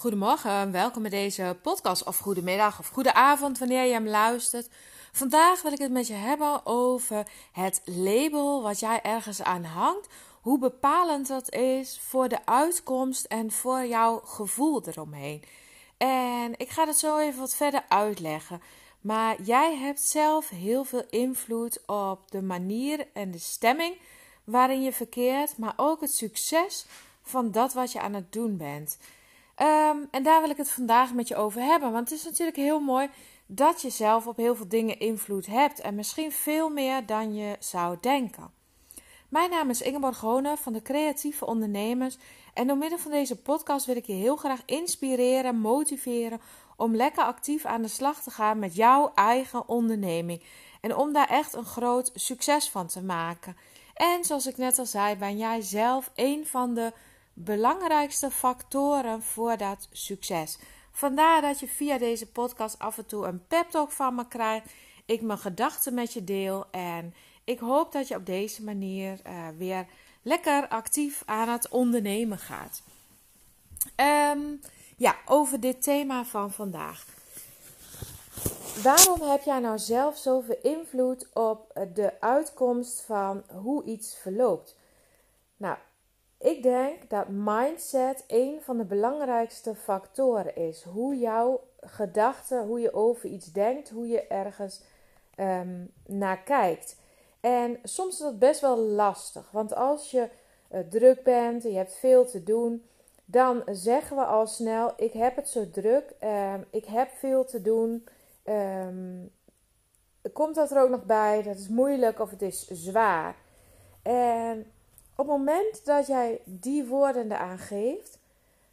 goedemorgen, welkom bij deze podcast, of goedemiddag of goede avond wanneer je hem luistert. Vandaag wil ik het met je hebben over het label wat jij ergens aan hangt, hoe bepalend dat is voor de uitkomst en voor jouw gevoel eromheen. En ik ga het zo even wat verder uitleggen. Maar jij hebt zelf heel veel invloed op de manier en de stemming waarin je verkeert, maar ook het succes van dat wat je aan het doen bent. Ehm, en daar wil ik het vandaag met je over hebben. Want het is natuurlijk heel mooi dat je zelf op heel veel dingen invloed hebt. En misschien veel meer dan je zou denken. Mijn naam is Ingeborg Honen van de Creatieve Ondernemers. En door middel van deze podcast wil ik je heel graag inspireren, motiveren om lekker actief aan de slag te gaan met jouw eigen onderneming. En om daar echt een groot succes van te maken. En zoals ik net al zei, ben jij zelf een van de belangrijkste factoren voor dat succes. Vandaar dat je via deze podcast af en toe een pep talk van me krijgt. Ik mijn gedachten met je deel. En ik hoop dat je op deze manier uh, weer lekker actief aan het ondernemen gaat. Um, ja, over dit thema van vandaag. Waarom heb jij nou zelf zoveel invloed op de uitkomst van hoe iets verloopt? Nou, ik denk dat mindset een van de belangrijkste factoren is. Hoe jouw gedachten, hoe je over iets denkt, hoe je ergens um, naar kijkt. En soms is dat best wel lastig, want als je uh, druk bent en je hebt veel te doen, dan zeggen we al snel: Ik heb het zo druk, um, ik heb veel te doen. Um, komt dat er ook nog bij? Dat is moeilijk of het is zwaar. En op het moment dat jij die woorden eraan geeft,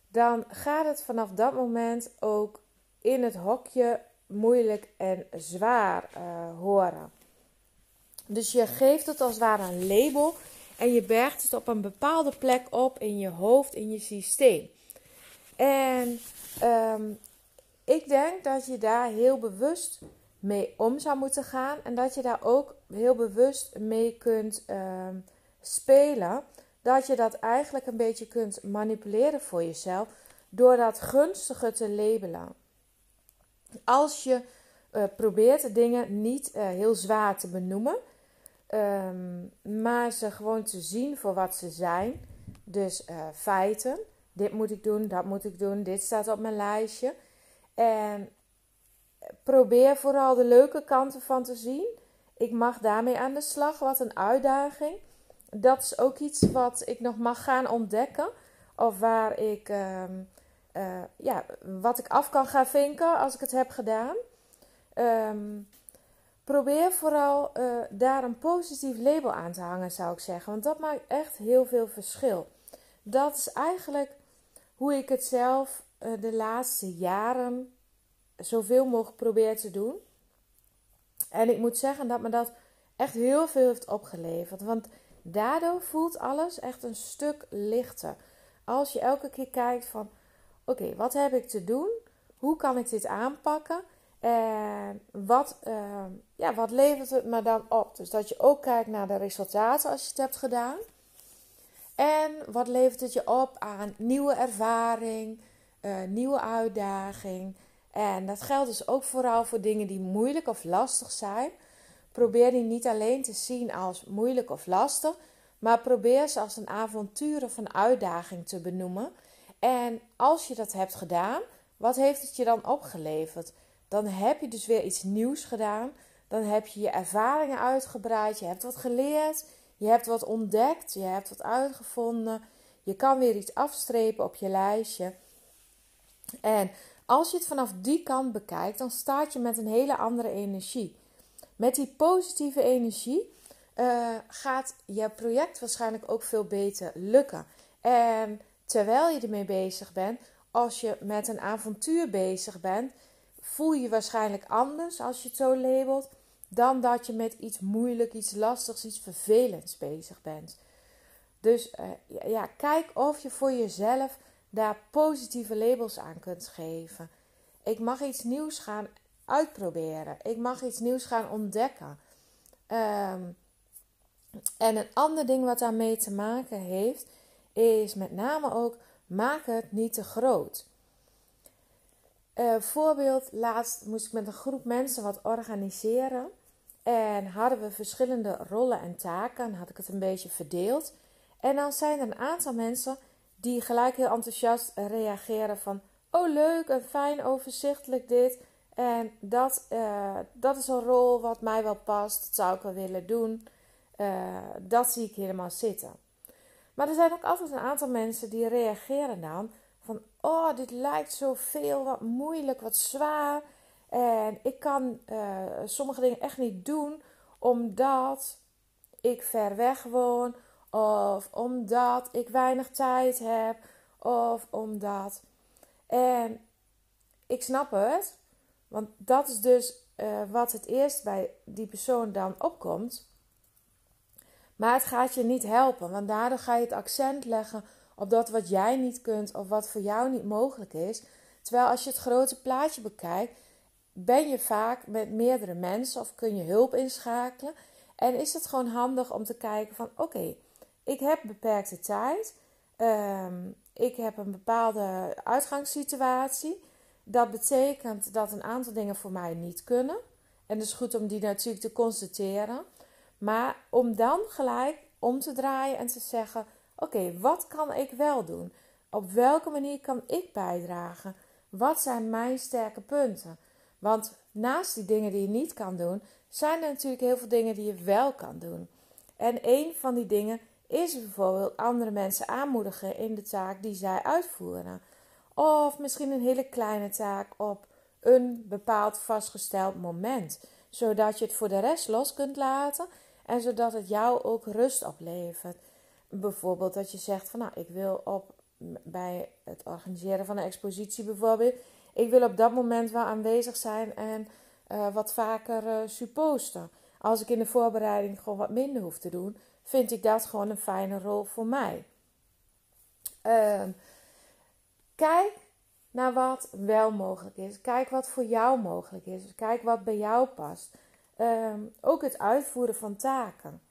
dan gaat het vanaf dat moment ook in het hokje moeilijk en zwaar uh, horen. Dus je geeft het als het ware een label en je bergt het op een bepaalde plek op in je hoofd, in je systeem. En um, ik denk dat je daar heel bewust mee om zou moeten gaan en dat je daar ook heel bewust mee kunt um, spelen, dat je dat eigenlijk een beetje kunt manipuleren voor jezelf door dat gunstige te labelen. Als je uh, probeert dingen niet uh, heel zwaar te benoemen, um, maar ze gewoon te zien voor wat ze zijn. Dus uh, feiten. Dit moet ik doen, dat moet ik doen, dit staat op mijn lijstje. En probeer vooral de leuke kanten van te zien. Ik mag daarmee aan de slag, wat een uitdaging dat is ook iets wat ik nog mag gaan ontdekken. Of waar ik, uh, uh, ja, wat ik af kan gaan vinken als ik het heb gedaan. Um, probeer vooral uh, daar een positief label aan te hangen, zou ik zeggen. Want dat maakt echt heel veel verschil. Dat is eigenlijk hoe ik het zelf uh, de laatste jaren zoveel mogelijk probeer te doen. En ik moet zeggen dat me dat echt heel veel heeft opgeleverd. Want Daardoor voelt alles echt een stuk lichter. Als je elke keer kijkt van, oké, wat heb ik te doen? Hoe kan ik dit aanpakken? En wat, uh, ja, wat levert het me dan op? Dus dat je ook kijkt naar de resultaten als je het hebt gedaan. En wat levert het je op aan nieuwe ervaring, uh, nieuwe uitdaging. En dat geldt dus ook vooral voor dingen die moeilijk of lastig zijn. Probeer die niet alleen te zien als moeilijk of lastig, maar probeer ze als een avontuur of een uitdaging te benoemen. En als je dat hebt gedaan, wat heeft het je dan opgeleverd? Dan heb je dus weer iets nieuws gedaan. Dan heb je je ervaringen uitgebreid. Je hebt wat geleerd. Je hebt wat ontdekt. Je hebt wat uitgevonden. Je kan weer iets afstrepen op je lijstje. En als je het vanaf die kant bekijkt, dan staat je met een hele andere energie. Met die positieve energie uh, gaat je project waarschijnlijk ook veel beter lukken. En terwijl je ermee bezig bent, als je met een avontuur bezig bent, voel je waarschijnlijk anders als je het zo labelt, dan dat je met iets moeilijk, iets lastigs, iets vervelends bezig bent. Dus uh, ja, kijk of je voor jezelf daar positieve labels aan kunt geven. Ik mag iets nieuws gaan uitproberen. Ik mag iets nieuws gaan ontdekken. Um, en een ander ding wat daarmee te maken heeft, is met name ook maak het niet te groot. Uh, voorbeeld, laatst moest ik met een groep mensen wat organiseren. En hadden we verschillende rollen en taken. Had ik het een beetje verdeeld. En dan zijn er een aantal mensen die gelijk heel enthousiast reageren van... Oh leuk en fijn, overzichtelijk dit. En dat, uh, dat is een rol wat mij wel past. Dat zou ik wel willen doen. Uh, dat zie ik helemaal zitten. Maar er zijn ook altijd een aantal mensen die reageren dan van... Oh, dit lijkt zoveel, wat moeilijk, wat zwaar. En ik kan uh, sommige dingen echt niet doen omdat ik ver weg woon. Of omdat ik weinig tijd heb. Of omdat. En ik snap het. Want dat is dus uh, wat het eerst bij die persoon dan opkomt. Maar het gaat je niet helpen. Want daardoor ga je het accent leggen op dat wat jij niet kunt. Of wat voor jou niet mogelijk is. Terwijl als je het grote plaatje bekijkt. Ben je vaak met meerdere mensen of kun je hulp inschakelen. En is het gewoon handig om te kijken van oké, ik heb beperkte tijd. Um, ik heb een bepaalde uitgangssituatie. Dat betekent dat een aantal dingen voor mij niet kunnen. En het is goed om die natuurlijk te constateren. Maar om dan gelijk om te draaien en te zeggen: Oké, wat kan ik wel doen? Op welke manier kan ik bijdragen? Wat zijn mijn sterke punten? Want naast die dingen die je niet kan doen, zijn er natuurlijk heel veel dingen die je wel kan doen. En een van die dingen is bijvoorbeeld andere mensen aanmoedigen in de taak die zij uitvoeren. Of misschien een hele kleine taak op een bepaald vastgesteld moment, zodat je het voor de rest los kunt laten en zodat het jou ook rust oplevert. Bijvoorbeeld dat je zegt van nou, ik wil op bij het organiseren van een expositie bijvoorbeeld, ik wil op dat moment wel aanwezig zijn en uh, wat vaker uh, supposten. Als ik in de voorbereiding gewoon wat minder hoef te doen, vind ik dat gewoon een fijne rol voor mij. Uh, kijk naar wat wel mogelijk is. Kijk wat voor jou mogelijk is. Kijk wat bij jou past. Ehm, ook het uitvoeren van taken.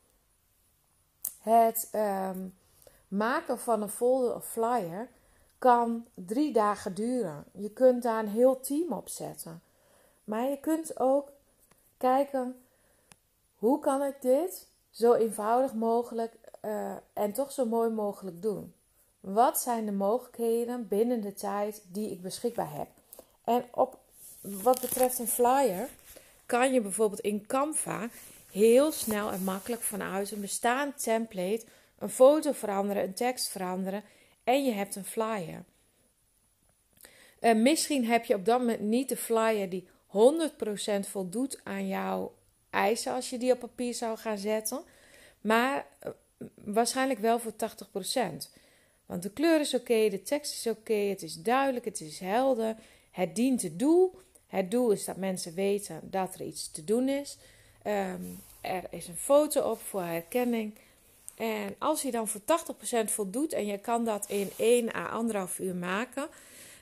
Het um, maken van een folder of flyer kan drie dagen duren. Je kunt daar een heel team op zetten. Maar je kunt ook kijken hoe kan ik dit zo eenvoudig mogelijk uh, en toch zo mooi mogelijk doen. Wat zijn de mogelijkheden binnen de tijd die ik beschikbaar heb? En op wat betreft een flyer kan je bijvoorbeeld in Canva heel snel en makkelijk vanuit een bestaand template een foto veranderen, een tekst veranderen en je hebt een flyer. Uh, misschien heb je op dat moment niet de flyer die 100% voldoet aan jouw eisen als je die op papier zou gaan zetten, maar uh, waarschijnlijk wel voor 80%. Want de kleur is oké, de tekst is oké, het is duidelijk, het is helder, het dient het doel. Het doel is dat mensen weten dat er iets te doen is. Um, er is een foto op voor herkenning. En als je dan voor 80% voldoet en je kan dat in 1 à 1,5 uur maken,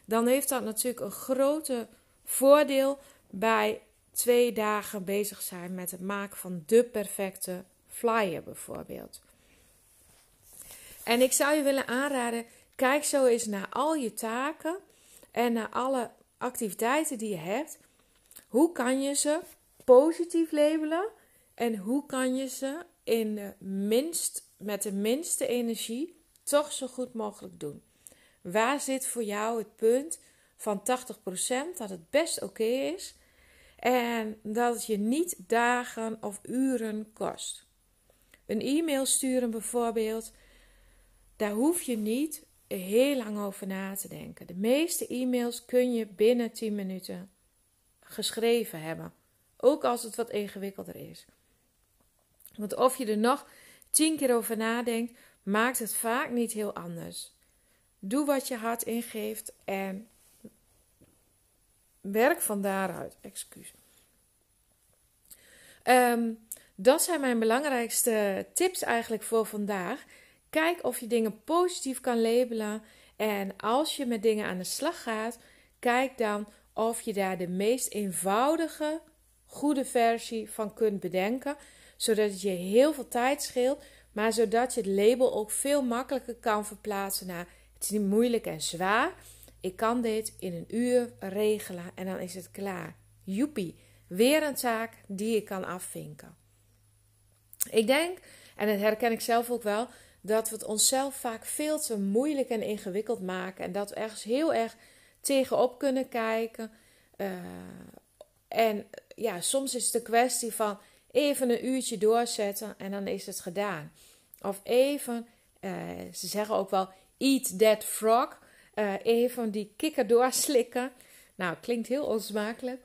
dan heeft dat natuurlijk een grote voordeel bij twee dagen bezig zijn met het maken van de perfecte flyer bijvoorbeeld. En ik zou je willen aanraden, kijk zo eens naar al je taken en naar alle activiteiten die je hebt. Hoe kan je ze positief labelen en hoe kan je ze in de minst, met de minste energie toch zo goed mogelijk doen? Waar zit voor jou het punt van 80% dat het best oké is en dat het je niet dagen of uren kost? Een e-mail sturen bijvoorbeeld daar hoef je niet heel lang over na te denken. De meeste e-mails kun je binnen 10 minuten geschreven hebben. Ook als het wat ingewikkelder is. Want of je er nog 10 keer over nadenkt, maakt het vaak niet heel anders. Doe wat je hart ingeeft en werk van daaruit. Excuus. Um, dat zijn mijn belangrijkste tips eigenlijk voor vandaag. Kijk of je dingen positief kan labelen. En als je met dingen aan de slag gaat, kijk dan of je daar de meest eenvoudige, goede versie van kunt bedenken. Zodat het je heel veel tijd scheelt, maar zodat je het label ook veel makkelijker kan verplaatsen naar het is niet moeilijk en zwaar. ik kan dit in een uur regelen en dan is het klaar. Joepie, weer een taak die ik kan afvinken. Ik denk, en dat herken ik zelf ook wel, dat we het onszelf vaak veel te moeilijk en ingewikkeld maken. En dat we ergens heel erg tegenop kunnen kijken. Uh, en ja, soms is het een kwestie van even een uurtje doorzetten en dan is het gedaan. Of even, uh, ze zeggen ook wel, eat that frog. Uh, even die kikker doorslikken. Nou, klinkt heel onsmakelijk.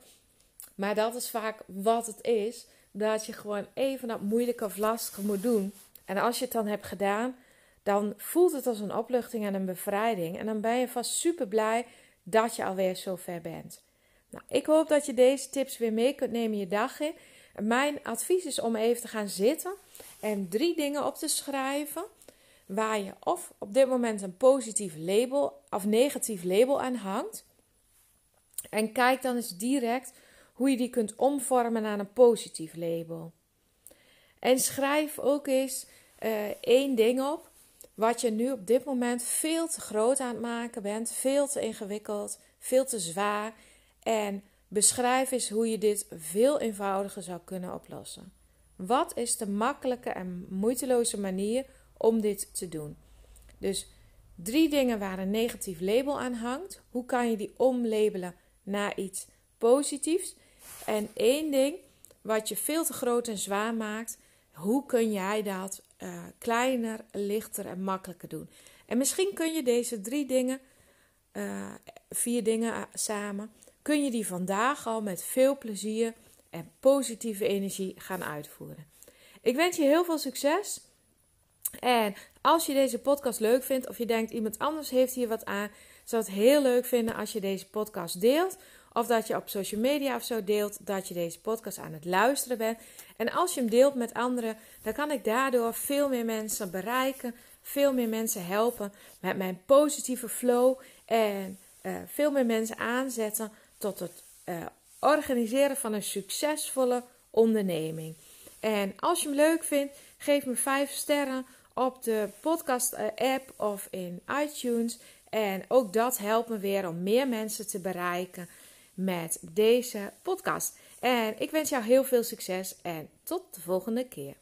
Maar dat is vaak wat het is. Dat je gewoon even dat moeilijke of lastige moet doen. En als je het dan hebt gedaan, dan voelt het als een opluchting en een bevrijding. En dan ben je vast super blij dat je alweer zo ver bent. Nou, ik hoop dat je deze tips weer mee kunt nemen je dag. Mijn advies is om even te gaan zitten en drie dingen op te schrijven waar je of op dit moment een positief label of negatief label aan hangt. En kijk dan eens direct hoe je die kunt omvormen naar een positief label. En schrijf ook eens uh, één ding op wat je nu op dit moment veel te groot aan het maken bent, veel te ingewikkeld, veel te zwaar. En beschrijf eens hoe je dit veel eenvoudiger zou kunnen oplossen. Wat is de makkelijke en moeiteloze manier om dit te doen? Dus drie dingen waar een negatief label aan hangt. Hoe kan je die omlabelen naar iets positiefs? En één ding wat je veel te groot en zwaar maakt. Hoe kun jij dat uh, kleiner, lichter en makkelijker doen? En misschien kun je deze drie dingen, uh, vier dingen samen, kun je die vandaag al met veel plezier en positieve energie gaan uitvoeren. Ik wens je heel veel succes. En als je deze podcast leuk vindt of je denkt iemand anders heeft hier wat aan, zou het heel leuk vinden als je deze podcast deelt. Of dat je op social media of zo deelt dat je deze podcast aan het luisteren bent. En als je hem deelt met anderen, dan kan ik daardoor veel meer mensen bereiken. Veel meer mensen helpen met mijn positieve flow. En uh, veel meer mensen aanzetten tot het uh, organiseren van een succesvolle onderneming. En als je hem leuk vindt, geef me 5 sterren op de podcast-app of in iTunes. En ook dat helpt me weer om meer mensen te bereiken met deze podcast. En ik wens jou heel veel succes en tot de volgende keer.